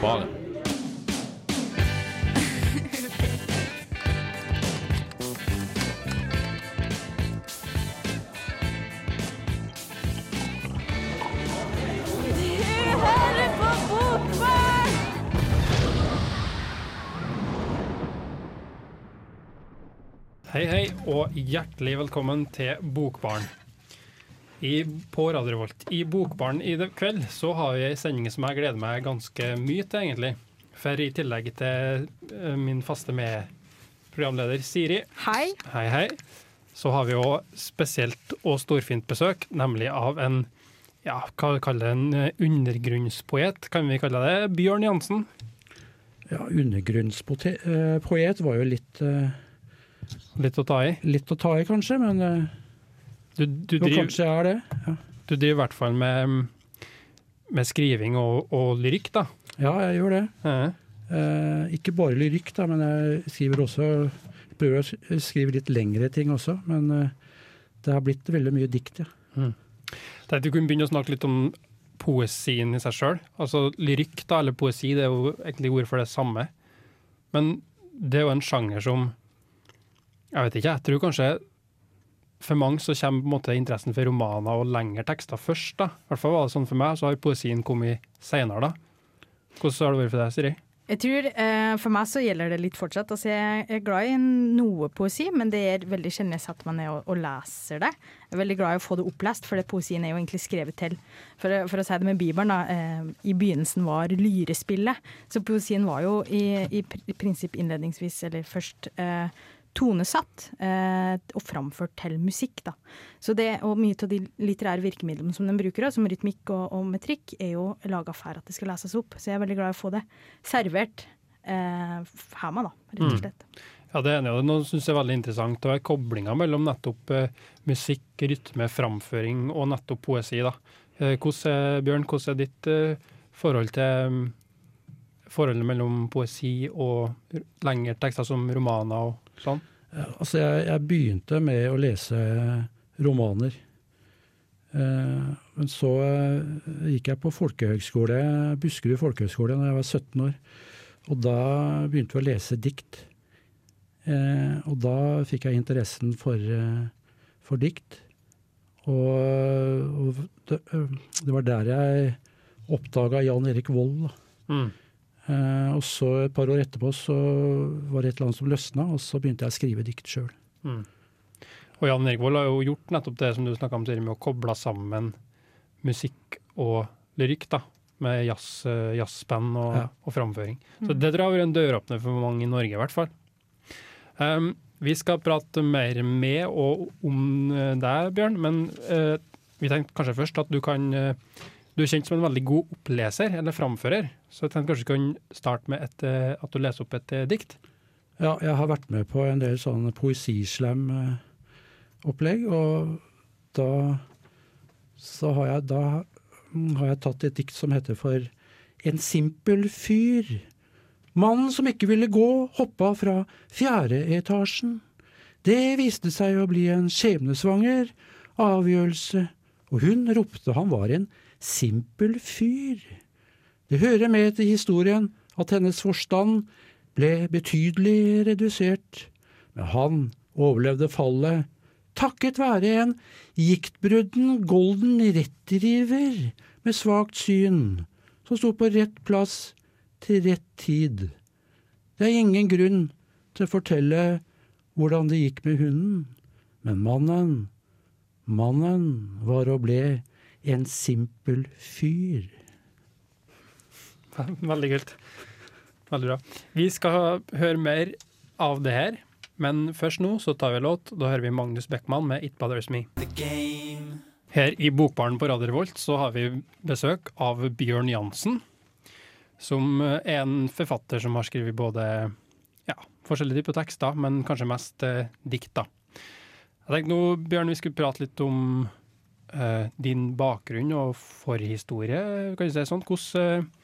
Bare. Hei, hei, og hjertelig velkommen til Bokbaren. I, på Radio Revolt. I Bokbaren i kveld så har vi ei sending som jeg gleder meg ganske mye til, egentlig. For i tillegg til eh, min faste medprogramleder Siri, Hei. hei, hei, så har vi òg spesielt og storfint besøk, nemlig av en ja, hva kaller det, en eh, undergrunnspoet, kan vi kalle det? Bjørn Jansen. Ja, undergrunnspoet eh, var jo litt, uh, Litt å ta i. litt å ta i, kanskje, men eh, Du, du, jo, driver, kanskje er det. Ja. du driver i hvert fall med, med skriving og, og lyrikk, da. ja, jeg gjør det. Ja. Eh, ikke bare lyrikk, da, men jeg skriver også prøver å skrive litt lengre ting også. Men eh, det har blitt veldig mye dikt, ja. Tenkte vi kunne begynne å snakke litt om poesien i seg sjøl. Altså lyrikk da, eller poesi, det er jo egentlig ord for det samme. Men det er jo en sjanger som Jeg vet ikke, jeg tror kanskje for mange så kommer på en måte interessen for romaner og lengre tekster først. da. I hvert fall var det sånn for meg, så har poesien kommet seinere, da. Hvordan har det vært for deg, Siri? Jeg tror eh, For meg så gjelder det litt fortsatt. Altså, jeg er glad i noe poesi, men det er veldig sjelden jeg setter meg ned og, og leser det. Jeg er veldig glad i å få det opplest, for det poesien er jo egentlig skrevet til. For, for å si det med Bibelen, da. Eh, I begynnelsen var lyrespillet. Så poesien var jo i, i prinsipp innledningsvis, eller først, eh, tonesatt eh, og framført til musikk. Da. Så det, og mye av de litterære virkemidlene som de bruker, som rytmikk og, og metrikk, er jo laga for at det skal leses opp. Så jeg er veldig glad i å få det servert eh, med da, rett og Mm. slett. Ja, det ene og det nå synes jeg er veldig interessant. og er koblinga mellom nettopp eh, musikk, rytme, framføring og nettopp poesi. da. Eh, hvordan Bjørn, hvordan er ditt eh, forhold til mm, forholdet mellom poesi og lengre tekster som romaner og sånn? Altså, jeg, jeg begynte med å lese romaner. Eh, men så eh, gikk jeg på folkehøgskole, Buskerud folkehøgskole da jeg var 17 år. Og da begynte vi å lese dikt. Eh, og da fikk jeg interessen for, eh, for dikt. Og, og det, eh, det var der jeg oppdaga Jan Erik Vold. Mm. Eh, og så et par år etterpå så var det et eller annet som løsna, og så begynte jeg å skrive dikt sjøl. Mm. Og Jan Erik Vold har jo gjort nettopp det som du snakka om, tidligere, med å koble sammen musikk og lyrikk. da, Med jazz, eh, jazzband og, Ja. og framføring. Så det tror jeg har vært en døråpner for mange i Norge, i hvert fall. Um, vi skal prate mer med og om eh, deg, Bjørn, men uh, vi tenkte kanskje først at du kan uh, Du er kjent som en veldig god oppleser eller framfører, så jeg tenkte kanskje du kan starte med et, eh, at du leser opp et eh, dikt. Ja, jeg har vært med på en del sånne poesislam-opplegg, og da har jeg, da har jeg tatt et dikt som heter for En simpel fyr. Mannen som ikke ville gå, hoppa fra fjerde etasjen. Det viste seg å bli en skjebnesvanger avgjørelse, og hun ropte han var en simpel fyr. Det hører med til historien at hennes forstand ble betydelig redusert, men han overlevde fallet takket være en giktbrudden golden retriever med svakt syn, som sto på rett plass til rett tid. Det er ingen grunn til å fortelle hvordan det gikk med hunden, men mannen, mannen var og ble en simpel fyr. Veldig kult. Veldig bra. Vi skal høre mer av det her, men først nå så tar vi låt. Da hører vi Magnus Beckmann med 'It Bothers Me'. Her i Bokbaren på Radio Revolt så har vi besøk av Bjørn Jansen, som er en forfatter som har skrevet både ja, forskjellige typer tekster, men kanskje mest eh, dikt. da. Jeg tenkte nå, Bjørn, vi skulle prate litt om eh, din bakgrunn og forhistorie. kan du si sånn. Hvordan, eh,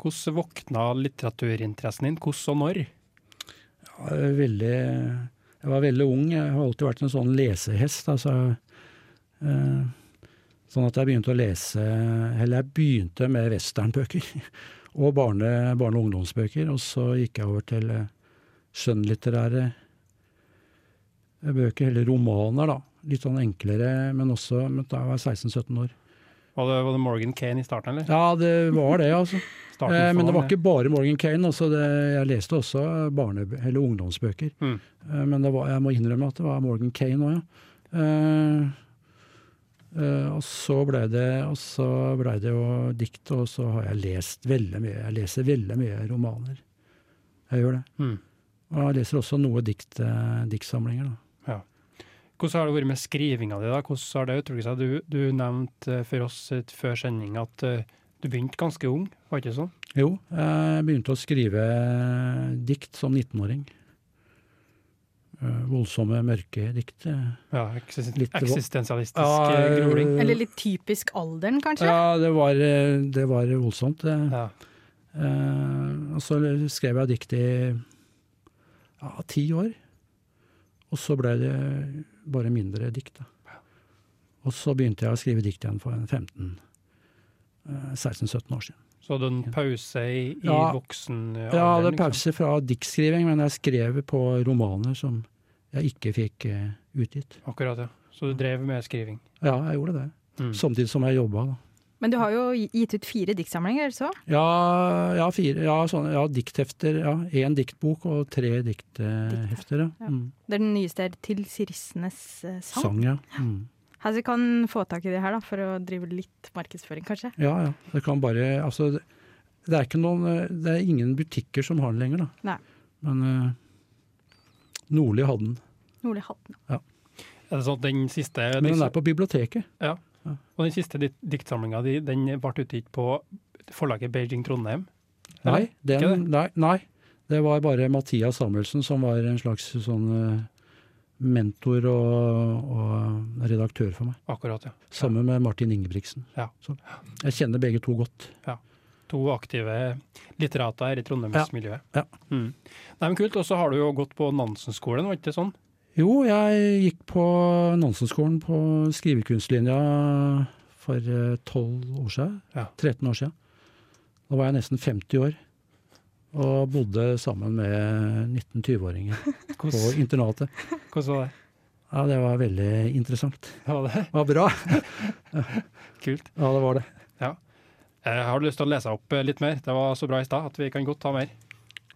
hvordan våkna litteraturinteressen din? Hvordan og når? Ja, jeg veldig, jeg var veldig ung. Jeg har alltid vært en sånn lesehest. Altså, eh, Sånn at jeg begynte å lese Eller jeg begynte med westernbøker. Og barne, barne- og ungdomsbøker. Og så gikk jeg over til eh, skjønnlitterære bøker, eller romaner, da. Litt sånn enklere, men også men Da jeg var 16-17 år. Var det, var det Morgan Kane i starten, eller? Ja, det var det, altså. Eh, men det var ikke bare Morgan Kane. Altså det, jeg leste også barne- eller ungdomsbøker. Mm. Eh, men det var, jeg må innrømme at det var Morgan Kane òg, ja. Eh, eh, og så ble det, ble det jo dikt, og så har jeg lest veldig mye. Jeg leser veldig mye romaner. Jeg gjør det. Mm. Og jeg leser også noe dikt, eh, diktsamlinger. da. Hvordan har det vært med skrivinga di? Hvordan har det utviklet seg? Du, du nevnte eh, for oss eh, før sending at eh, du begynte ganske ung, var ikke sånn? Jo, jeg begynte å skrive dikt som 19-åring. Eh, voldsomme, mørke dikt. Ja, eksis Litt eksistensialistisk Ja, groling. Eller litt typisk alderen, kanskje? Ja, det var, det var voldsomt. Ja. Eh, og så skrev jeg dikt i ja, ti år. Og så ble det bare mindre dikt. Da. Og så begynte jeg å skrive dikt igjen for 15 eh, 16-17 år siden. Så hadde du en pause i, i Ja. voksen Jeg hadde liksom? pause fra diktskriving, men jeg skrev på romaner som jeg ikke fikk eh, utgitt. Akkurat, ja. Så du drev med skriving. Ja, jeg gjorde det. Mm. Samtidig som jeg jobba. Da. Men du har jo gitt ut fire diktsamlinger, så? Ja, ja, fire, ja, sånne, ja, dikthefter. Ja, Én diktbok og tre dikthefter. Ja. Ja. Mm. Den nyeste er 'Til sirissenes eh, sang'. Sang, ja. Mm. Her, vi kan få tak i det her, da, for å drive litt markedsføring, kanskje. Ja, ja. Det kan bare Altså, det, det er ikke noen eh, Det er ingen butikker som har den lenger, da. Nei. Men uh, Nordli hadde den. Nordli Hatten. Er det sånn at den siste Men den er på biblioteket. Og den siste dikt diktsamlinga di, den ble utgitt på forlaget Beijing Trondheim? Nei, den, det? nei, nei. Det var bare Mathias Samuelsen som var en slags sånn eh, mentor og, og redaktør for meg. Akkurat, ja. Sammen med Martin Ingebrigtsen. Ja. Så jeg kjenner begge to godt. Ja To aktive litterater her i Trondheimsmiljøet. Ja. Mm. Nei, men Kult. Og så har du jo gått på Nansen-skolen, var ikke det sånn? Jo, jeg gikk på Nansenskolen på skrivekunstlinja for eh, 12 år siden. Ja. 13 år siden. Da var jeg nesten 50 år. Og bodde sammen med 19-20-åringer på internatet. hvordan var det? Ja, det var veldig interessant. Ja, var det? Det var bra. Kult. Ja, det var det. Jeg har lyst til å lese opp eh, litt mer. Det var så bra i stad at vi kan godt ta mer.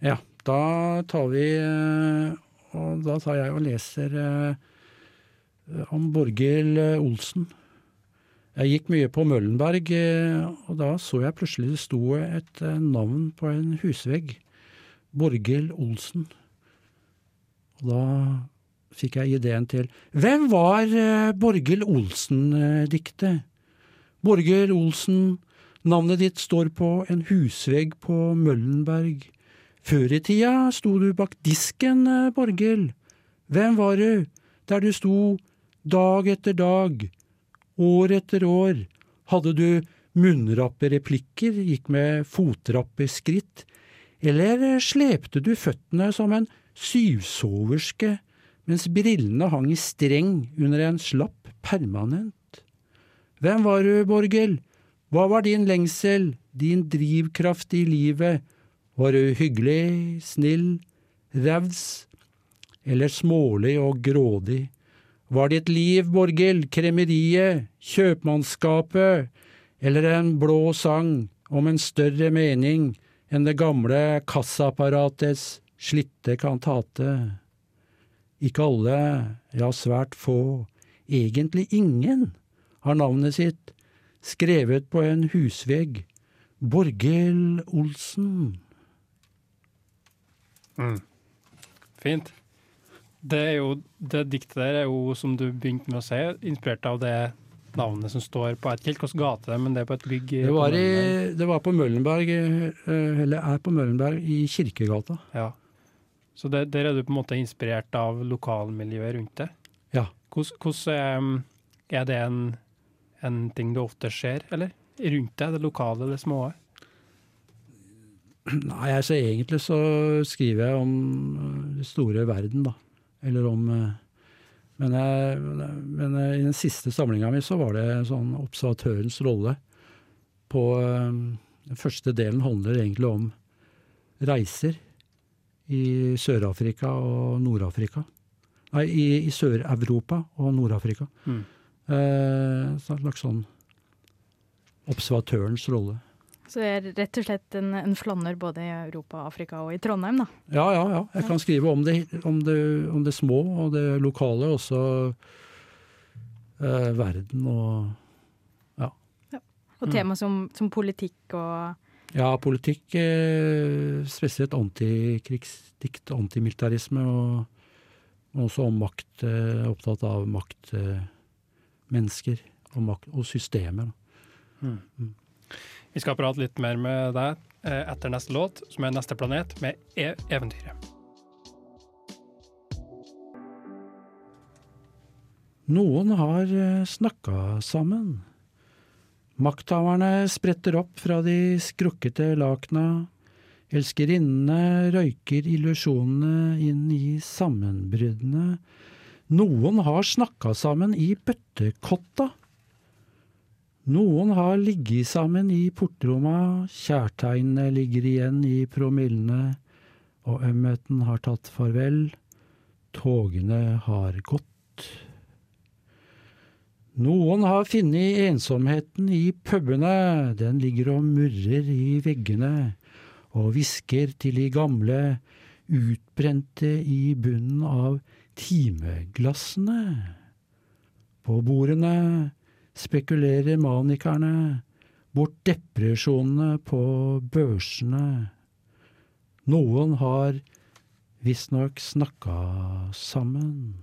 Ja, da tar vi eh, Og da tar jeg og leser eh, om Borghild eh, Olsen. Jeg gikk mye på Møllenberg, eh, og da så jeg plutselig det sto et navn på en husvegg. Borghild Olsen. Og da fikk jeg ideen til Hvem var Borghild Olsen-diktet? Borghild Olsen, navnet ditt står på en husvegg på Møllenberg. Før i tida sto du bak disken, eh, Borghild. Hvem var du, der du sto dag etter dag, år etter år? Hadde du munnrappe replikker, gikk med fotrappe skritt, eller slepte du føttene som en syvsoverske mens brillene hang i streng under en slapp permanent? Hvem var du, Borghild? Hva var din lengsel, din drivkraft i livet? Var du hyggelig, snill, raus eller smålig og grådig? Var ditt liv, Borghild, kremeriet, kjøpmannskapet eller en blå sang om en større mening enn det gamle kassaapparatets slitte kantate? Ikke alle, ja svært få, egentlig ingen, har navnet sitt skrevet på en husvegg. Borghild Olsen. Mm. Fint. Det, er jo, det diktet der er jo, som du begynte med å si, inspirert av det navnet som står på et kilt. Hvilken gate det er, men det er på et bygg. i- Det var, i, det var på Møllenberg, eh, eller er på Møllenberg, i Kirkegata. Ja. Så det, der er du på en måte inspirert av lokalmiljøet rundt det? Ja. Hvordan, er, er det en, en ting du ofte ser, eller? Rundt deg, det lokale, det små? Nei, altså egentlig så skriver jeg om den store verden, da. Eller om, eh, Men, jeg, men i den siste samlinga mi så var det sånn observatørens rolle. På Den første delen handler egentlig om reiser i Sør-Afrika og Nord-Afrika. Nei, i, i Sør-Europa og Nord-Afrika. Mm. Eh, slags sånn observatørens rolle. Så det er rett og slett en, en flanner både i Europa, Afrika og i Trondheim, da? Ja, ja. ja. Jeg kan skrive om det, om det, om det små og det lokale, også eh, verden og ja. ja. Og tema mm. som, som, politikk og Ja, politikk. Eh, spesielt antikrigsdikt, antimilitarisme, og, og også om makt. Eh, opptatt av maktmennesker og, makt, og systemer. Mm. Mm. Vi skal prate litt mer med deg eh, etter neste låt, som er 'Neste planet', med e Eventyret. Noen har eh, snakka sammen. Makthaverne spretter opp fra de skrukkete lakna. Elskerinnene røyker illusjonene inn i sammenbruddene. Noen har snakka sammen i bøttekotta. Noen har ligget sammen i portromma, kjærtegnene ligger igjen i promillene, og ømheten har tatt farvel, togene har gått. Noen har funnet ensomheten i pubene, den ligger og murrer i veggene, og hvisker til de gamle, utbrente i bunnen av timeglassene. På bordene spekulerer manikerne bort depresjonene på børsene. Noen har visstnok snakka sammen.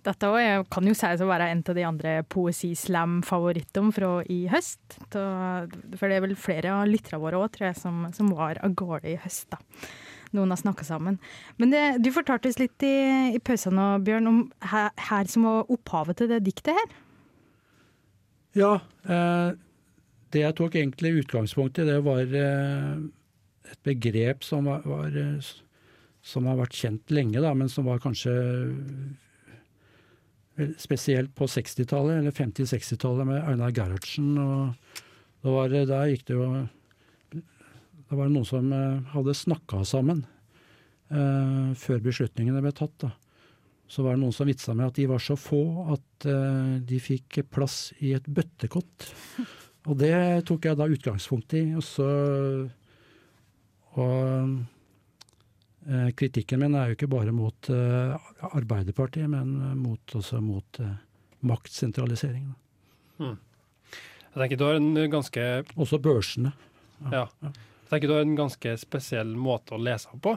Dette kan jo sies å være en av de andre poesislam-favorittene fra i høst. For det er vel flere av lytterne våre òg, tror jeg, som, som var av gårde i høst. da noen har snakka sammen. Men det, du fortalte oss litt i, i pausen nå, Bjørn, om her, her, som var opphavet til det diktet her. Ja. Eh, det jeg tok egentlig utgangspunkt i, det var eh, et begrep som, var, var, eh, som har vært kjent lenge, da, men som var kanskje spesielt på 60-tallet, eller 50-60-tallet med Einar Gerhardsen. og da var, Der gikk det jo da var det noen som eh, hadde snakka sammen eh, før beslutningene ble tatt. da. Så var det noen som vitsa med at de var så få at eh, de fikk plass i et bøttekott. Og det tok jeg da utgangspunkt i. Og så Og eh, kritikken min er jo ikke bare mot Arbeiderpartiet, men mot, også mot maktsentralisering. Hmm. Jeg tenker du har en ganske Også børsene. Ja. ja. Jeg tenker du har en ganske spesiell måte å lese på.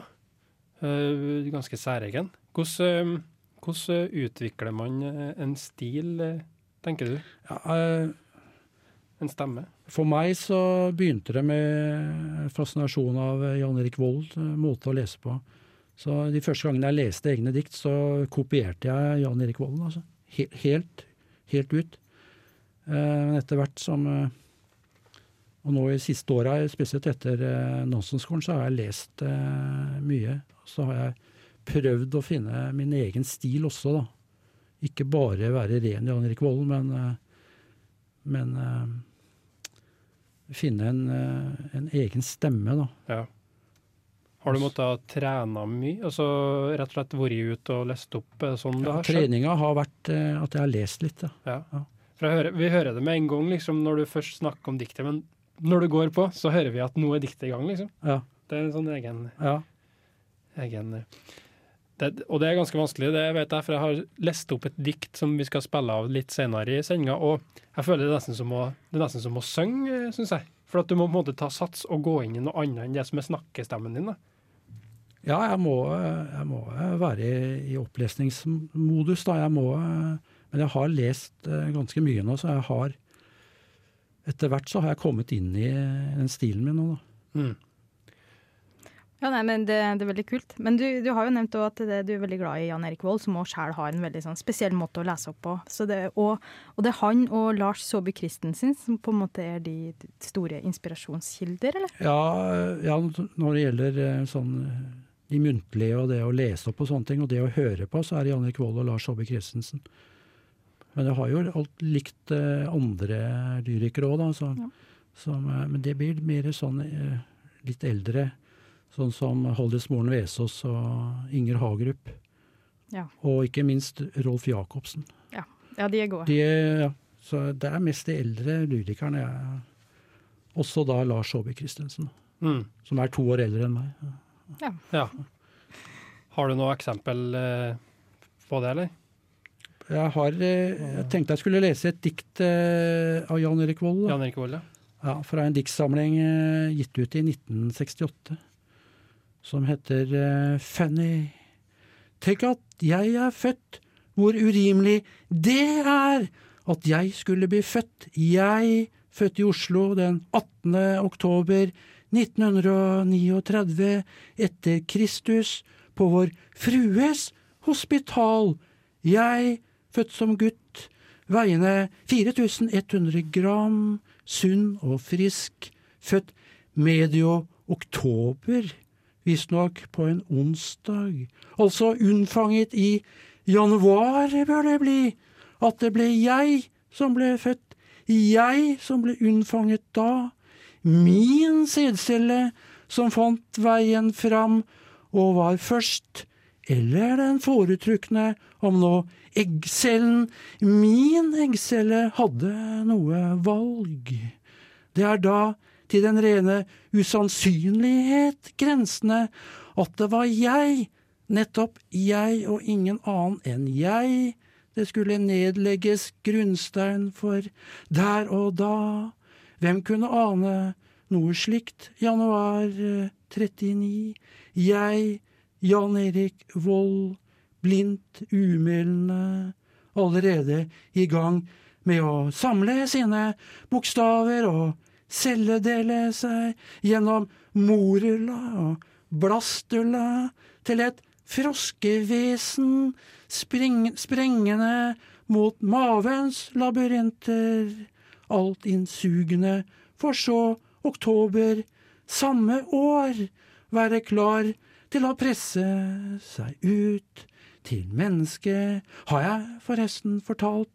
Uh, ganske særegen. Hvordan, uh, hvordan, utvikler man eh, en stil, tenker du? Ja, en stemme? For meg så begynte det med fascinasjon av Jan Erik Vold, måte å lese på. Så De første gangene jeg leste egne dikt, så kopierte jeg Jan Erik Vold. Altså. Helt, helt ut. Men etter hvert som og nå i siste åra, spesielt etter eh, Nansen-skolen, så har jeg lest eh, mye. Så har jeg prøvd å finne min egen stil også, da. Ikke bare være ren Jan Erik Volden, men, eh, men eh, finne en, eh, en, egen stemme, da. Ja. Har du måttet trene mye? Altså rett og slett vært ute og lest opp sånn det ja, har skjedd? Treninga har vært eh, at jeg har lest litt, ja. ja. ja. Hører, vi hører det med en gang liksom, når du først snakker om diktet, men når du går på, så hører vi at noe er diktet i gang, liksom. Ja. Det er en sånn egen, ja. egen det, Og det er ganske vanskelig, det vet jeg, for jeg har lest opp et dikt som vi skal spille av litt senere i sendinga, og jeg føler det er nesten som å, det er nesten som å synge, syns jeg. For at du må på en måte ta sats og gå inn i noe annet enn det som er snakkestemmen din. da. Ja, jeg må, jeg må være i, i opplesningsmodus, da. Jeg må Men jeg har lest eh, ganske mye nå, så jeg har etter hvert så har jeg kommet inn i den stilen min nå, da. Mm. Ja, nei, men det, det, er veldig kult. Men du, du har jo nevnt at det, du er veldig glad i Jan Erik Vold, som òg sjøl har en veldig sånn, spesiell måte å lese opp på. Det, og, og, det er han og Lars Saabye Christensen som på en måte er de store inspirasjonskilder, eller? Ja, ja når det gjelder eh, sånn de muntlige og det å lese opp og sånne ting. Og det å høre på, så er det Jan Erik Vold og Lars Saabye Christensen. Men jeg har jo alt likt eh, andre lyrikere òg, da. Så, Ja. som, eh, men det blir mer sånn eh, litt eldre. Sånn som Haldis Moren Vesaas og Inger Hagerup. Ja. Og ikke minst Rolf Jacobsen. Ja, de er gode. De, ja, så det er mest de eldre lyrikerne. Også da Lars Saabye Christensen, Mm. som er to år eldre enn meg. Ja. Har du noe eksempel på det, eller? Jeg, har, eh, jeg tenkte jeg skulle lese et dikt eh, av Jan Erik Vold. Jan Erik Vold, ja. Ja, fra en diktsamling eh, gitt ut i 1968, som heter Fanny. Tenk at jeg er født, hvor urimelig det er at jeg skulle bli født. Jeg, født i Oslo den 18. oktober 1939 etter Kristus, på Vår Frues hospital. Jeg, født som gutt, veiende 4100 gram, sunn og frisk, født medio oktober, visstnok på en onsdag, altså unnfanget i januar bør det bli, at det ble jeg som ble født, jeg som ble unnfanget da, min sædcelle som fant veien fram og var først, eller den foretrukne, om nå eggcellen, min eggcelle, hadde noe valg. Det er da til den rene usannsynlighet grensende at det var jeg, nettopp jeg og ingen annen enn jeg, det skulle nedlegges grunnstein for der og da. Hvem kunne ane noe slikt, januar eh, 39, jeg, Jan Erik Vold, blindt umilende, allerede i gang med å samle sine bokstaver og celledele seg gjennom morula og blastula til et froskevesen spring, sprengende mot mavens labyrinter, alt innsugende, for så oktober samme år være klar til å presse seg ut til menneske, har jeg forresten fortalt,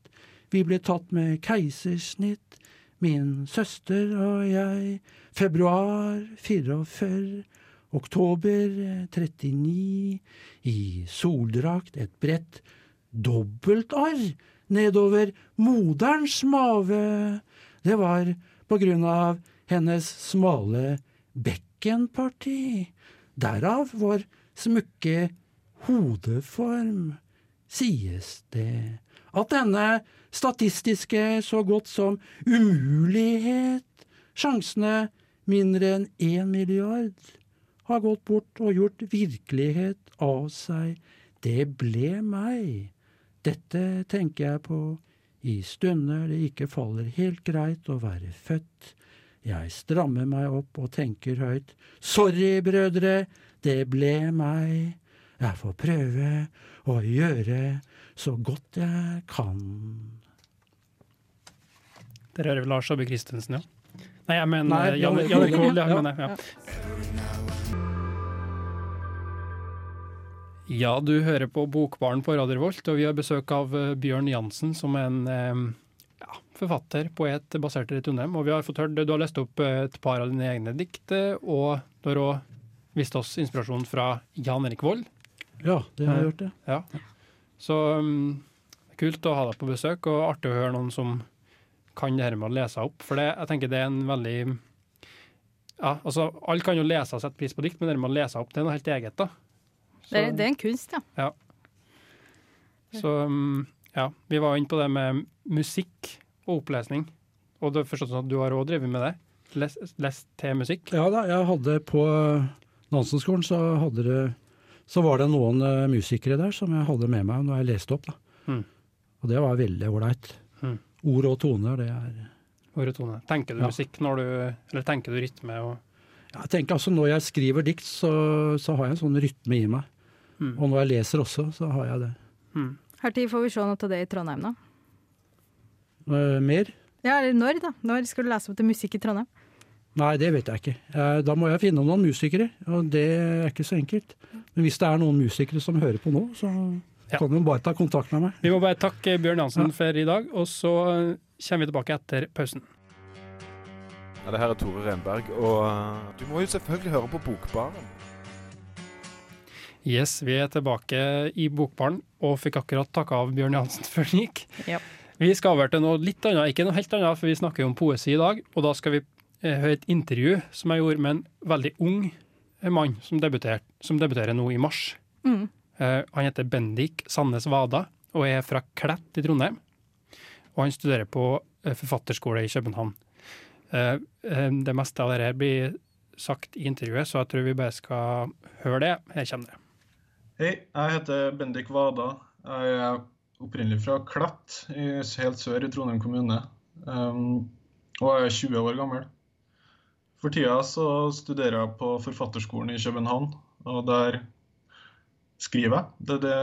vi ble tatt med keisersnitt, min søster og jeg, februar 44, oktober 39, i soldrakt, et bredt dobbeltarr nedover moderens mage. Det var på grunn av hennes smale bekkenparti, derav vår smukke hodeform, sies det at denne statistiske så godt som umulighet, sjansene mindre enn én milliard, har gått bort og gjort virkelighet av seg. Det ble meg. Dette tenker jeg på i stunder det ikke faller helt greit å være født. Jeg strammer meg opp og tenker høyt. Sorry, brødre, det ble meg. Jeg får prøve å gjøre så godt jeg kan. Dere hører vel Lars Aabye Christensen, ja. Nei, jeg mener Jan Erik Vold, ja. Ja. du hører på Bokbaren på Radio Revolt, og vi har besøk av eh, Bjørn Jansen, som er en ja, forfatter, poet basert i Trondheim. Og vi har fått hørt, du har lest opp eh, et par av dine egne dikt, og du har òg vist oss inspirasjon fra Jan Erik Vold. Ja, det har jeg gjort, det. Ja. Så um, kult å ha deg på besøk, og artig å høre noen som kan det her med å lese opp. For det, jeg tenker det er en veldig Ja, altså, alle kan jo lese og sette pris på dikt, men det med å lese opp, det er noe helt eget, da. Så, Det er, det er en kunst, ja. ja. så um, ja, vi var inne på det med musikk og opplesning. Og det er forstått sånn at du har òg drevet med det? Lest, lest til musikk? Ja da, jeg hadde på Nansenskolen så, hadde det, så var det noen eh, musikere der som jeg hadde med meg når jeg leste opp. da. Mm. Og det var veldig ålreit. Mm. Ord og toner, det er Ord og tone. Tenker du Ja. musikk når du Eller tenker du rytme og Jeg tenker altså Når jeg skriver dikt, så, så har jeg en sånn rytme i meg. Mm. Og når jeg leser også, så har jeg det. mm. Når får vi se noe av det i Trondheim, da? Eh, mer? Ja, eller når, da? Når skal du lese opp til musikk i Trondheim? Nei, det vet jeg ikke. Eh, Da må jeg finne noen musikere, og det er ikke så enkelt. Men hvis det er noen musikere som hører på nå, så Ja. kan de bare ta kontakt med meg. Vi må bare takke Bjørn Jansen Ja. for i dag, og så kommer vi tilbake etter pausen. Ja, det her er Tore Renberg, og uh, du må jo selvfølgelig høre på Bokbaren. Yes, vi er tilbake i Bokbaren, og fikk akkurat takka av Bjørn Jansen før den gikk. Ja. Vi skal over til noe litt annet, ikke noe helt annet, for vi snakker jo om poesi i dag. Og da skal vi eh, et intervju som jeg gjorde med en veldig ung eh, mann som, debuter, som debuterer nå i mars. Mm. Eh, han heter Bendik Sandnes Vada og er fra Klett i Trondheim. Og han studerer på eh, forfatterskole i København. Eh, eh, det meste av dette blir sagt i intervjuet, så jeg tror vi bare skal høre det. Her kommer det. Hei, jeg heter Bendik Vada. Jeg er opprinnelig fra Klett, helt sør i Trondheim kommune. Um, og jeg er 20 år gammel. For tida så studerer jeg på Forfatterskolen i København, og der skriver jeg. Det er det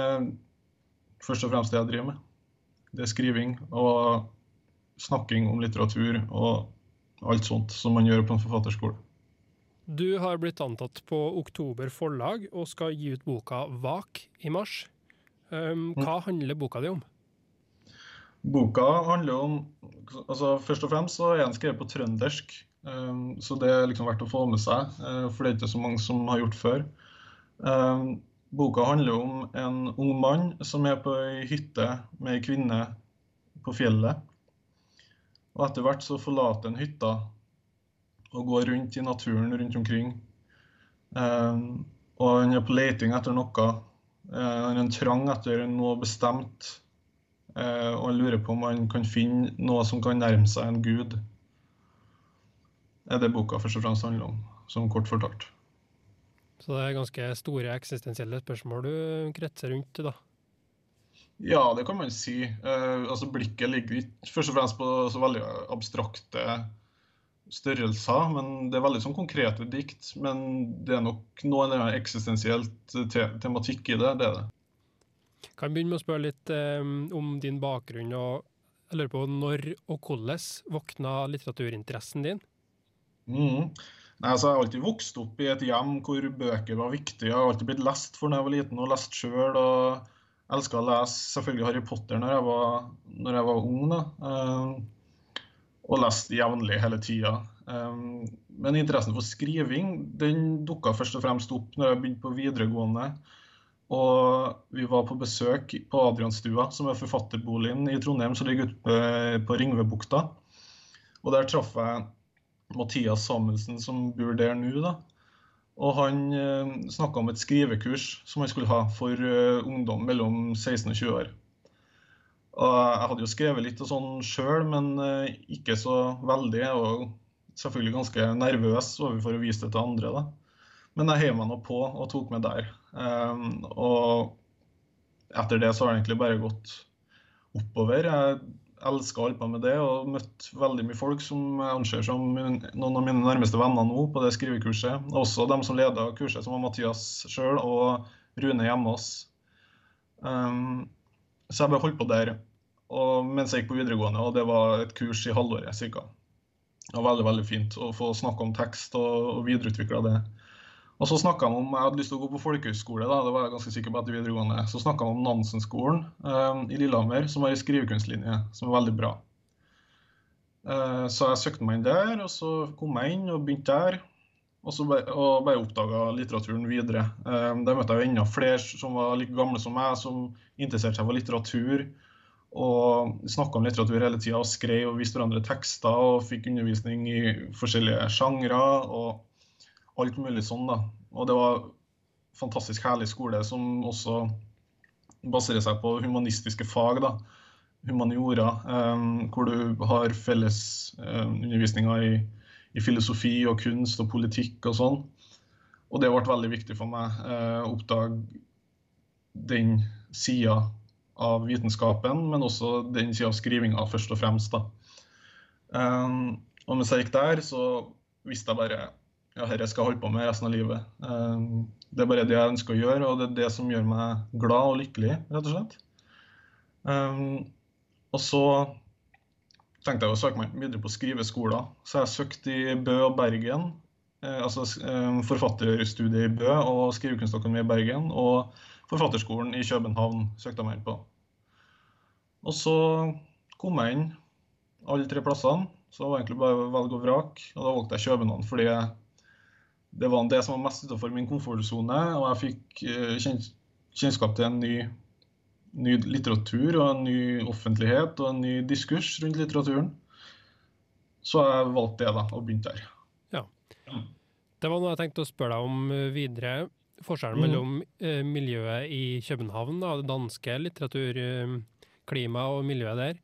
først og fremst det jeg driver med. Det er skriving og snakking om litteratur og alt sånt som man gjør på en forfatterskole. Du har blitt antatt på Oktober forlag og skal gi ut boka Vak i mars. Um, hva handler boka di om? Boka handler om altså Først og fremst så er den skrevet på trøndersk, så det er liksom verdt å få med seg. uh, for det er ikke så mange som har gjort før. Um, boka handler om en ung mann som er på ei hytte med ei kvinne på fjellet. Og etter hvert så forlater han hytta og går rundt i naturen rundt omkring. Um, og han er på leiting etter noe. Uh, han har en trang etter noe bestemt. Eh, og han lurer på om han kan finne noe som kan nærme seg en gud. Er det boka først og fremst handler om, som kort fortalt. Så det er ganske store eksistensielle spørsmål du kretser rundt, da. Ja, det kan man si. Eh, altså Blikket ligger ikke først og fremst på så veldig abstrakte størrelser, men det er veldig sånn konkrete dikt. Men det er nok noe eksistensielt te tematikk i det. det er det. Kan jeg begynne med å spørre litt um, om din bakgrunn, og jeg lurer på når og hvordan våkna litteraturinteressen din? Mm. Nei, altså, jeg har alltid vokst opp i et hjem hvor bøker var viktige. Jeg har alltid blitt lest for da jeg var liten, og lest sjøl. Og elska å lese selvfølgelig Harry Potter når jeg var, når jeg var ung. da. Um, og leste jevnlig hele tida. Um, men interessen for skriving den dukka først og fremst opp når jeg begynte på videregående. Og vi var på besøk på Adrianstua, som er forfatterboligen i Trondheim, som ligger ute på Ringvebukta. Og der traff jeg Mathias Samuelsen, som bor der nå. da. Og han eh, snakka om et skrivekurs som han skulle ha for eh, ungdom mellom 16 og 20 år. Og jeg hadde jo skrevet litt og sånn sjøl, men eh, ikke så veldig. Og selvfølgelig ganske nervøs overfor å vise det til andre. da. Men jeg heiv meg nå på og tok med der. Um, og etter det så har det egentlig bare gått oppover. Jeg elsker å holde på med det og møtt veldig mye folk som jeg anser som noen av mine nærmeste venner nå på det skrivekurset. Også dem som leda kurset, som var Mathias sjøl og Rune Hjemås. Um, så jeg ble holdt på der og, mens jeg gikk på videregående, og det var et kurs i halvåret ca. Det var veldig veldig fint å få snakke om tekst og, og videreutvikle det. Og så han om Jeg hadde lyst til å gå på folkehøyskole, da, det var jeg ganske sikker på etter videregående. Så snakka han om Nansen-skolen eh, i Lillehammer, som har en skrivekunstlinje som er veldig bra. Eh, så jeg søkte meg inn der, og så kom jeg inn og begynte der. Og så ble, og oppdaga litteraturen videre. Eh, der møtte jeg jo enda flere som var like gamle som meg, som interesserte seg for litteratur. Og snakka om litteratur hele tida og skrev og viste hverandre tekster og fikk undervisning i forskjellige sjangre. Alt mulig sånn, da. Og det var fantastisk herlig skole som også baserer seg på humanistiske fag, da. Humaniora, eh, hvor du har felles eh, undervisninger i, i, filosofi og kunst og politikk og sånn. Og det ble veldig viktig for meg eh, å oppdage den sida av vitenskapen, men også den sida av skrivinga, først og fremst. da. Um, og mens jeg gikk der, så visste jeg bare ja, dette skal jeg holde på med resten av livet. Um, det er bare det jeg ønsker å gjøre, og det er det som gjør meg glad og lykkelig, rett og slett. Um, og så tenkte jeg å søke meg videre på skriveskoler. Så jeg søkte i Bø og Bergen. Eh, altså eh, forfatterstudiet i Bø og Skrivekunstakademiet i Bergen. Og Forfatterskolen i København søkte jeg meg inn på. Og så kom jeg inn alle tre plassene. Så det var egentlig bare velg og vrak. Og da valgte jeg København fordi det var det som var mest utenfor min komfortsone. Og jeg fikk eh, kjennskap til en ny ny litteratur og en ny offentlighet og en ny diskurs rundt litteraturen. Så jeg valgte det, da, og begynte der. Ja. Det var noe jeg tenkte å spørre deg om eh, videre. Forskjellen mm. mellom eh, miljøet i København, da, det danske litteraturklimaet og miljøet der,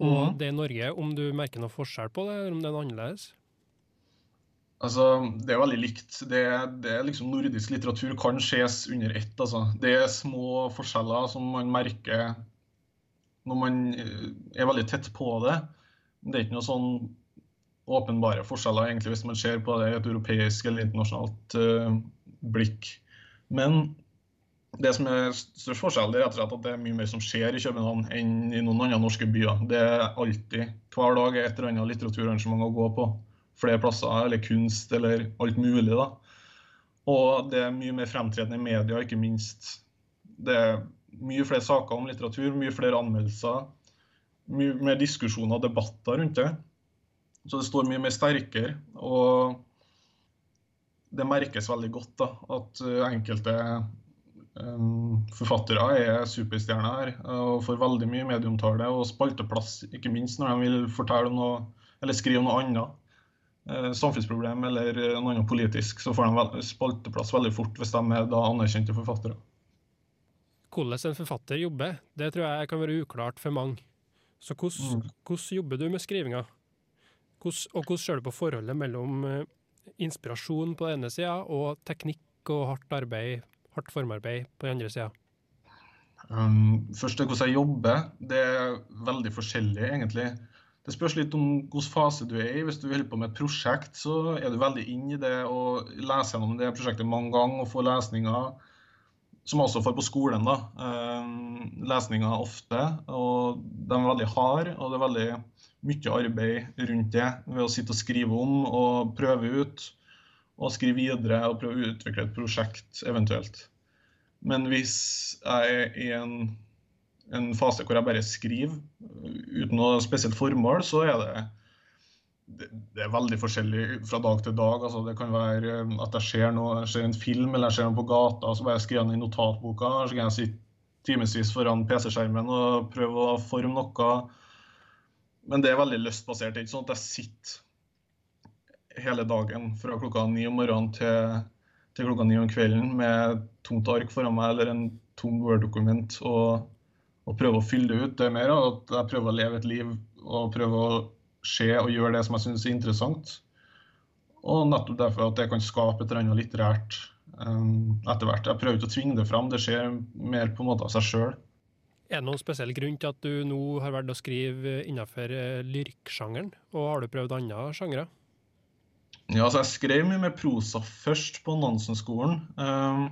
og mm. det i Norge. Om du merker noe forskjell på det, eller om det er noe annerledes? Altså, Det er veldig likt. Det, det, er liksom Nordisk litteratur kan ses under ett. Altså. Det er små forskjeller som man merker når man eh, er veldig tett på det. Det er ikke noe sånn åpenbare forskjeller egentlig hvis man ser på det i et europeisk eller internasjonalt uh, blikk. Men det som er størst forskjell, er at det er mye mer som skjer i København enn i noen andre norske byer. Det er alltid, hver dag, et eller annet litteraturarrangement å gå på flere plasser, eller kunst, eller alt mulig. da. Og det er mye mer fremtredende i media, ikke minst. Det er mye flere saker om litteratur, mye flere anmeldelser. Mye mer diskusjoner og debatter rundt det. Så det står mye mer sterkere. Og det merkes veldig godt da, at eh, enkelte um, forfattere er superstjerner her og får veldig mye medieomtale og spalteplass, ikke minst når de vil fortelle noe, eller skrive noe annet. Eh, samfunnsproblem eller noe annet politisk, så får de spalteplass veldig fort hvis de er da anerkjente forfattere. Hvordan en forfatter jobber, det tror jeg kan være uklart for mange. Så hvordan, mm. hvordan jobber du med skrivinga? Hvordan, og hvordan ser du på forholdet mellom eh, inspirasjon på den ene sida og teknikk og hardt arbeid, hardt formarbeid på den andre sida? Um, først til hvordan jeg jobber. Det er veldig forskjellig, egentlig. Det spørs litt om hvilken fase du er i. Hvis du holder på med et prosjekt, så er du veldig inn i det og leser gjennom det prosjektet mange ganger og får lesninger. Som også får på skolen. da. Eh, lesninger ofte. Og de er veldig harde, og det er veldig mye arbeid rundt det. Ved å sitte og skrive om og prøve ut. Og skrive videre og prøve å utvikle et prosjekt eventuelt. Men hvis jeg er i en en fase hvor jeg bare skriver uten noe spesielt formål, så er det det, det er veldig forskjellig fra dag til dag. Altså, det kan være eh, at jeg ser, noe, jeg ser en film eller jeg ser noe på gata, så bare skriver jeg den i notatboka. Så kan jeg sitte timevis foran PC-skjermen og prøve å forme noe. Men det er veldig lystbasert. ikke sånn at jeg sitter hele dagen fra klokka ni om morgenen til, til klokka ni om kvelden med tomt ark foran meg eller en tom Word-dokument og og prøve å fylle det ut. Det er mer at jeg prøver å leve et liv og prøve å se og gjøre det som jeg syns er interessant. Og nettopp derfor at det kan skape et eller annet litterært um, etter hvert. Jeg prøver ikke å tvinge det fram, det skjer mer på en måte av seg sjøl. Er det noen spesiell grunn til at du nå har valgt å skrive innenfor eh, lyrikksjangeren, og har du prøvd andre sjangere? Ja, altså jeg skrev mye med prosa først på Nansen-skolen. Um,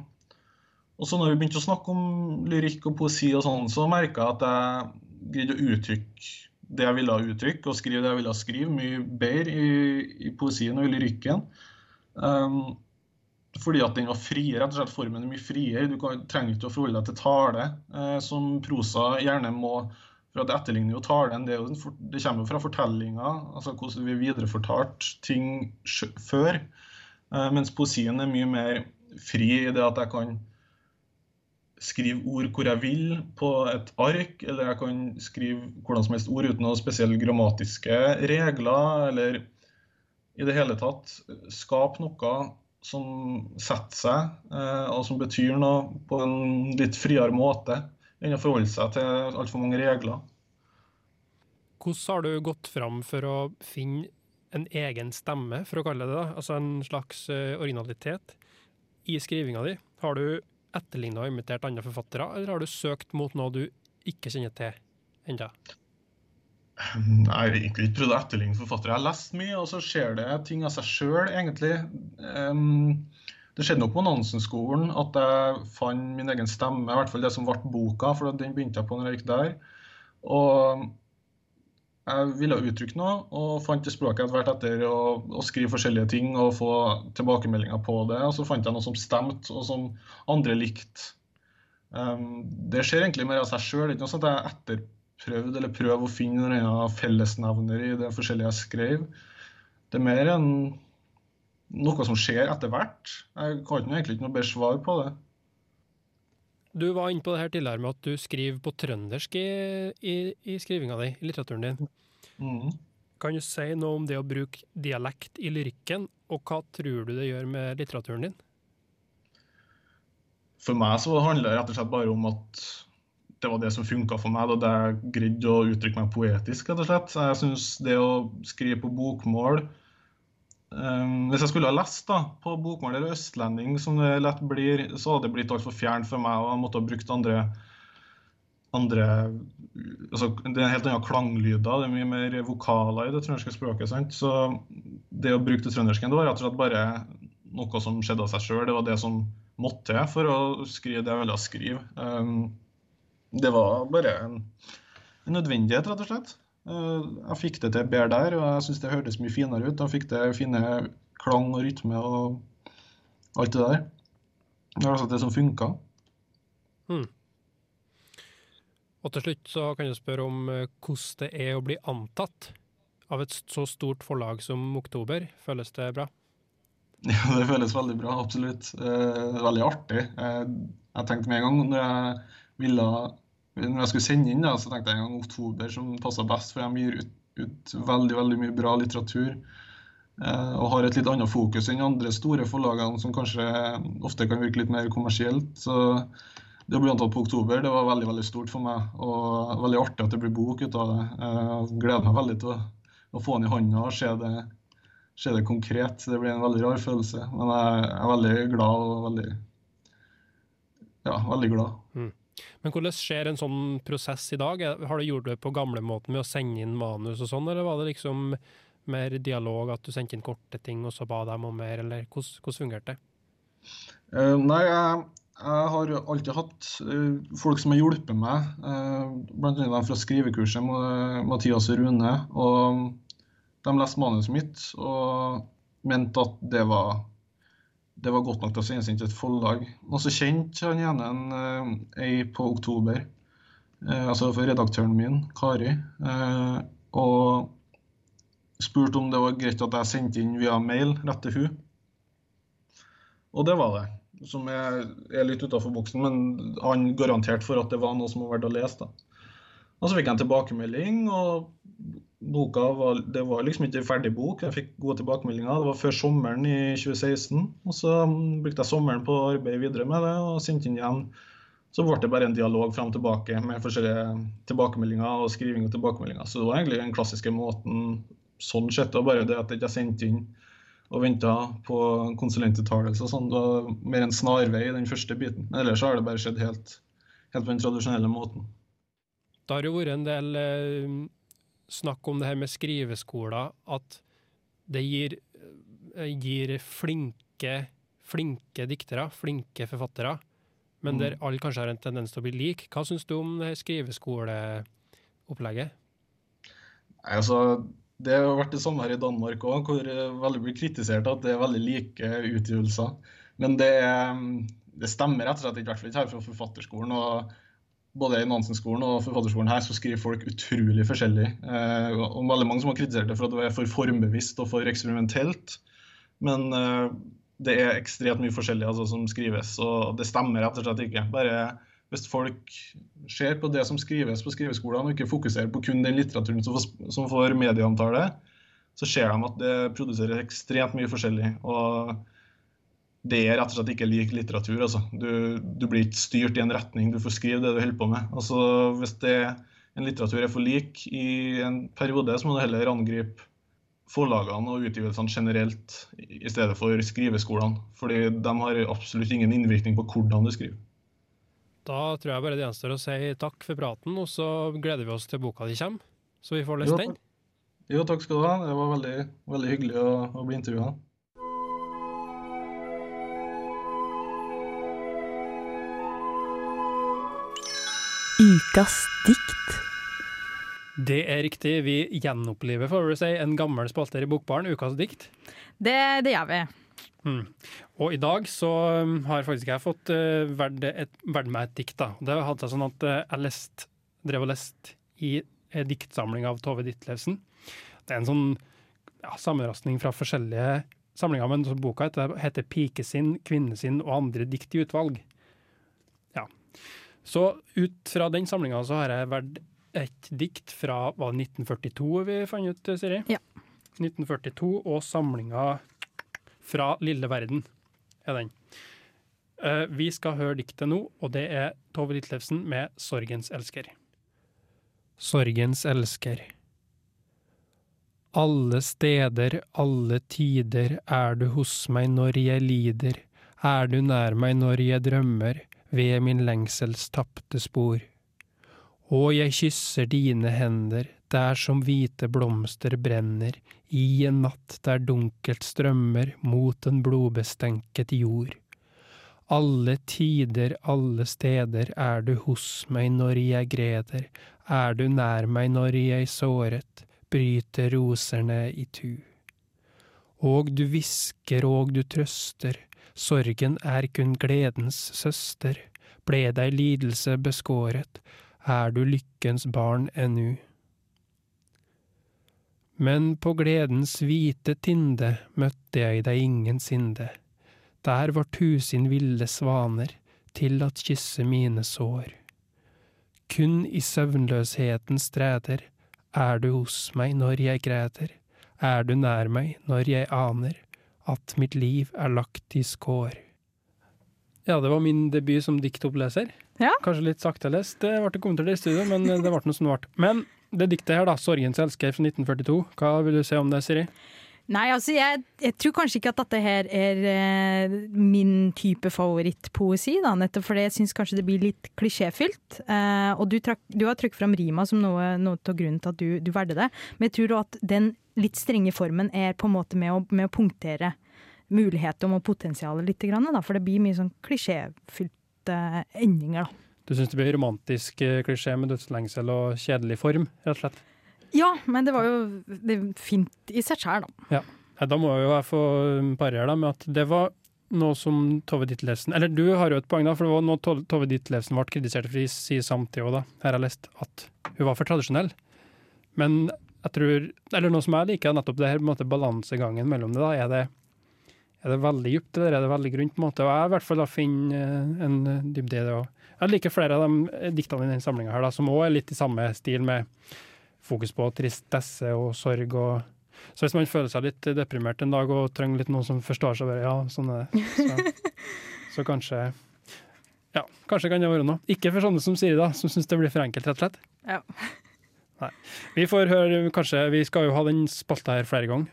og så når vi begynte å snakke om lyrikk og poesi, og sånn, så merka jeg at jeg greide å uttrykke det jeg ville uttrykke, og skrive det jeg ville skrive, mye bedre i, i poesien og i lyrikken. Um, fordi at den var friere, rett og slett formen er mye friere. Du kan, trenger ikke å forholde deg til tale, eh, som prosa gjerne må. For at det etterligner jo talen. Det, jo, det kommer jo fra fortellinga, altså hvordan vi viderefortalt ting før. Eh, mens poesien er mye mer fri i det at jeg kan skrive ord hvor jeg vil på et ark, eller jeg kan skrive hvordan som helst ord uten noen spesielle grammatiske regler, eller i det hele tatt skape noe som setter seg, eh, og som betyr noe på en litt friere måte enn å forholde seg til altfor mange regler. Hvordan har du gått fram for å finne en egen stemme, for å kalle det det, altså en slags eh, originalitet, i skrivinga di? Har du etterligna og imitert andre forfattere, eller har du søkt mot noe du ikke kjenner til ennå? Nei, jeg egentlig ikke prøvd å etterligne forfattere. Jeg har lest mye, og så skjer det ting av seg sjøl, egentlig. Um, det skjedde nok på Nansen-skolen at jeg fant min egen stemme, i hvert fall det som ble boka, for den begynte jeg på når jeg gikk der. Og jeg ville uttrykke noe, og fant det språket etter hvert etter å, å, skrive forskjellige ting og få tilbakemeldinger på det. Og så fant jeg noe som stemte, og som andre likte. Um, det skjer egentlig mer av seg sjøl. Ikke noe at jeg etterprøvde eller prøvde å finne noen fellesnevner i det forskjellige jeg skrev. Det er mer enn noe som skjer etter hvert. Jeg kan egentlig ikke noe bedre svar på det. Du var inne på det her tidligere med at du skriver på trøndersk i, i, i skrivinga di, i litteraturen din. Mm. Kan du si noe om det å bruke dialekt i lyrikken, og hva tror du det gjør med litteraturen din? For meg så handler det rett og slett bare om at det var det som funka for meg. da jeg greide å uttrykke meg poetisk, rett og slett. Jeg syns det å skrive på bokmål um, Hvis jeg skulle ha lest da, på bokmål eller østlending, som det lett blir, så hadde det blitt altfor fjernt for meg, og jeg måtte ha brukt andre andre altså, Det er en helt annen klanglyder, det er mye mer vokaler i det trønderske språket. sant? Så det å bruke det trøndersken, det var rett og slett bare noe som skjedde av seg sjøl. Det var det som måtte til for å skrive det jeg ville skrive. Um, det var bare en, en, nødvendighet, rett og slett. Uh, jeg fikk det til bedre der, og jeg syns det hørtes mye finere ut. Jeg fikk det fine klang og rytme og alt det der. Det var altså det som funka. Hmm. Og til slutt så kan jeg spørre om uh, hvordan det er å bli antatt av et så stort forlag som Oktober. Føles det bra? Ja, det føles veldig bra, absolutt. Eh, veldig artig. Eh, jeg tenkte med en gang når jeg ville når jeg skulle sende inn, da, så tenkte jeg en gang oktober som passa best, for de gir ut, ut, veldig veldig mye bra litteratur. Eh, og har et litt annet fokus enn andre store forlagene som kanskje ofte kan virke litt mer kommersielt. Så det ble antatt på oktober det var veldig veldig stort for meg, og veldig artig at det blir bok ut av det. Jeg gleder meg veldig til å, å få den i hånda og se det se det konkret. Det blir en veldig rar følelse. Men jeg er veldig glad og veldig Ja, veldig glad. Mm. Men hvordan skjer en sånn prosess i dag? Har du gjort det på gamlemåten med å sende inn manus og sånn, eller var det liksom mer dialog, at du sendte inn korte ting og så ba dem om mer, eller hvordan, hvordan fungerte det? Uh, nei, jeg, jeg, har alltid hatt uh, folk som har hjulpet meg, uh, bl.a. fra skrivekurset, Mathias og Rune. og de leste manuset mitt og mente at det var, det var godt nok til å sendes inn til et forlag. Og så kjente han igjen en, eh, ei på oktober, eh, altså for redaktøren min, Kari, eh, og spurte om det var greit at jeg sendte inn via mail rett til hun. Og det var det. Som er, er litt utafor boksen, men han garanterte for at det var noe som var verdt å lese. da. Og så fikk jeg en tilbakemelding, og boka var, det var liksom ikke en ferdig bok. Jeg fikk gode tilbakemeldinger. Det var før sommeren i 2016. Og så brukte jeg sommeren på å arbeide videre med det og sendte inn igjen. Så ble det bare en dialog fram og tilbake med forskjellige tilbakemeldinger og skriving og tilbakemeldinger. Så det var egentlig den klassiske måten sånn sett. Og bare det at jeg ikke sendte inn og venta på konsulentuttalelse og sånn. Det var mer en snarvei i den første biten. Ellers har det bare skjedd helt, helt på den tradisjonelle måten. Det har jo vært en del eh, snakk om det her med skriveskoler, at det gir, eh, gir flinke, flinke diktere, flinke forfattere, men mm. der alle kanskje har en tendens til å bli like. Hva syns du om det skriveskoleopplegget? Altså, det har vært det samme her i Danmark òg, hvor det veldig blir kritisert at det er veldig like utgivelser. Men det, det stemmer rett og slett ikke, i hvert fall ikke her fra Forfatterskolen. og både i Nansen-skolen og forfatterskolen her så skriver folk utrolig forskjellig. Eh, og veldig mange som har kritisert det for at det er for formbevisst og for eksperimentelt. Men eh, det er ekstremt mye forskjellig altså, som skrives, og det stemmer rett og slett ikke. Bare hvis folk ser på det som skrives på skriveskolene, og ikke fokuserer på kun den litteraturen som får, medieomtale, så ser de at det produserer ekstremt mye forskjellig. og det er rett og slett ikke lik litteratur. Altså. Du, du, blir ikke styrt i en retning, du får skrive det du holder på med. Altså, hvis det, en litteratur er for lik i en periode, så må du heller angripe forlagene og utgivelsene generelt i stedet for skriveskolene. Fordi de har absolutt ingen innvirkning på hvordan du skriver. Da tror jeg bare det gjenstår å si takk for praten, og så gleder vi oss til boka di kommer, så vi får lest den. Jo, takk skal du ha. Det var veldig, veldig hyggelig å, å bli intervjua. Ukas dikt. Det er riktig. Vi gjenopplever får vi si, en gammel spalter i Bokbaren, Ukas dikt. Det, det gjør vi. Mm. Og i dag så um, har faktisk jeg fått uh, valgt meg et dikt. da. Det hadde seg sånn at uh, jeg lest, drev og leste i en diktsamling av Tove Ditlevsen. Det er en sånn ja, sammenrastning fra forskjellige samlinger, men boka heter, heter 'Pikesinn, kvinnesinn og andre dikt i utvalg'. Ja. Så ut fra den samlinga så har jeg valgt et dikt fra var det 1942 vi fant ut, Siri? Ja. 1942 og samlinga fra Lille verden er den. Uh, vi skal høre diktet nå, og det er Tove Ditlevsen med 'Sorgens elsker'. Sorgens elsker. Alle steder, alle tider er du hos meg når jeg lider, er du nær meg når jeg drømmer, ved min lengsels tapte spor. Og jeg kysser dine hender, der som hvite blomster brenner, i en natt der dunkelt strømmer mot en blodbestenket jord. Alle tider, alle steder er du hos meg når jeg greder, er du nær meg når jeg såret, bryter roserne i tu. Og du hvisker og du trøster, sorgen er kun gledens søster, ble deg lidelse beskåret, er du lykkens barn ennu. Men på gledens hvite tinde møtte jeg deg ingensinne, der var tusen ville svaner til at kysse mine sår. Kun i søvnløshetens streder er du hos meg når jeg græder, er du nær meg når jeg aner at mitt liv er lagt i skår. Ja, det var min debut som diktoppleser. Ja. Kanskje litt sakte lest, det ble kommentert i studio, men det ble noe som det ble. Men det diktet her, da, 'Sorgens elsker' fra 1942, hva vil du si om det, Siri? Nei, altså jeg, jeg, tror kanskje ikke at dette her er eh, min type favorittpoesi, da, nettopp fordi jeg syns kanskje det blir litt klisjéfylt. Eh, og du, trak, du, har trukket fram rima som noe, noe av grunnen til at du, du valgte det, men jeg tror at den litt strenge formen er på en måte med å, med å punktere muligheter og potensialet litt, da, for det blir mye sånn klisjéfylte endinger. da. Du syns det blir romantisk eh, klisjé med dødslengsel og kjedelig form, rett og slett? Ja, men det var jo det fint i seg sjøl, da. Ja. Da må jo jeg få parere med at det var noe som Tove Ditlevsen Eller du har jo et poeng, da, for det var noe Tove Ditlevsen ble kritisert for i si samtid òg, da. Her har jeg lest at hun var for tradisjonell. Men jeg tror Eller noe som jeg liker, er nettopp det her på en måte balansegangen mellom det. da, Er det, er det veldig dypt, eller er det veldig grunt? på en måte, Og jeg i hvert fall da finner eh, en dybde i det òg. Jeg liker flere av de diktene i denne samlinga her, da, som òg er litt i samme stil, med fokus på tristesse og sorg. og så hvis man føler seg litt deprimert en dag og trenger litt noen som forstår seg, bare ja, sånn er det. Så, så, kanskje ja, kanskje kan det være noe. Ikke for sånne som Siri, da, som syns det blir for enkelt, rett og slett. Ja. Nei. Vi får høre, kanskje, vi skal jo ha den spalta her flere ganger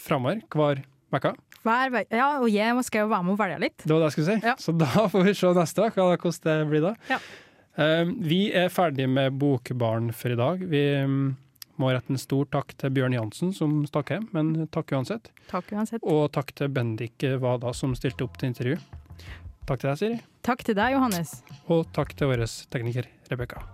framover hver uke. Ja, og jeg skal jo være med og velge litt. Det var det jeg skulle si. Ja. Så da får vi se neste uke hvordan det blir da. Ja. Uh, vi er ferdige med Bokbarn for i dag. Vi um, må rette en stor takk til Bjørn Jansen som stakk hjem, men takk uansett. Takk uansett. Og takk til Bendik Wada som stilte opp til intervju. Takk til deg, Siri. Takk til deg, Johannes. Og takk til vår tekniker Rebekka.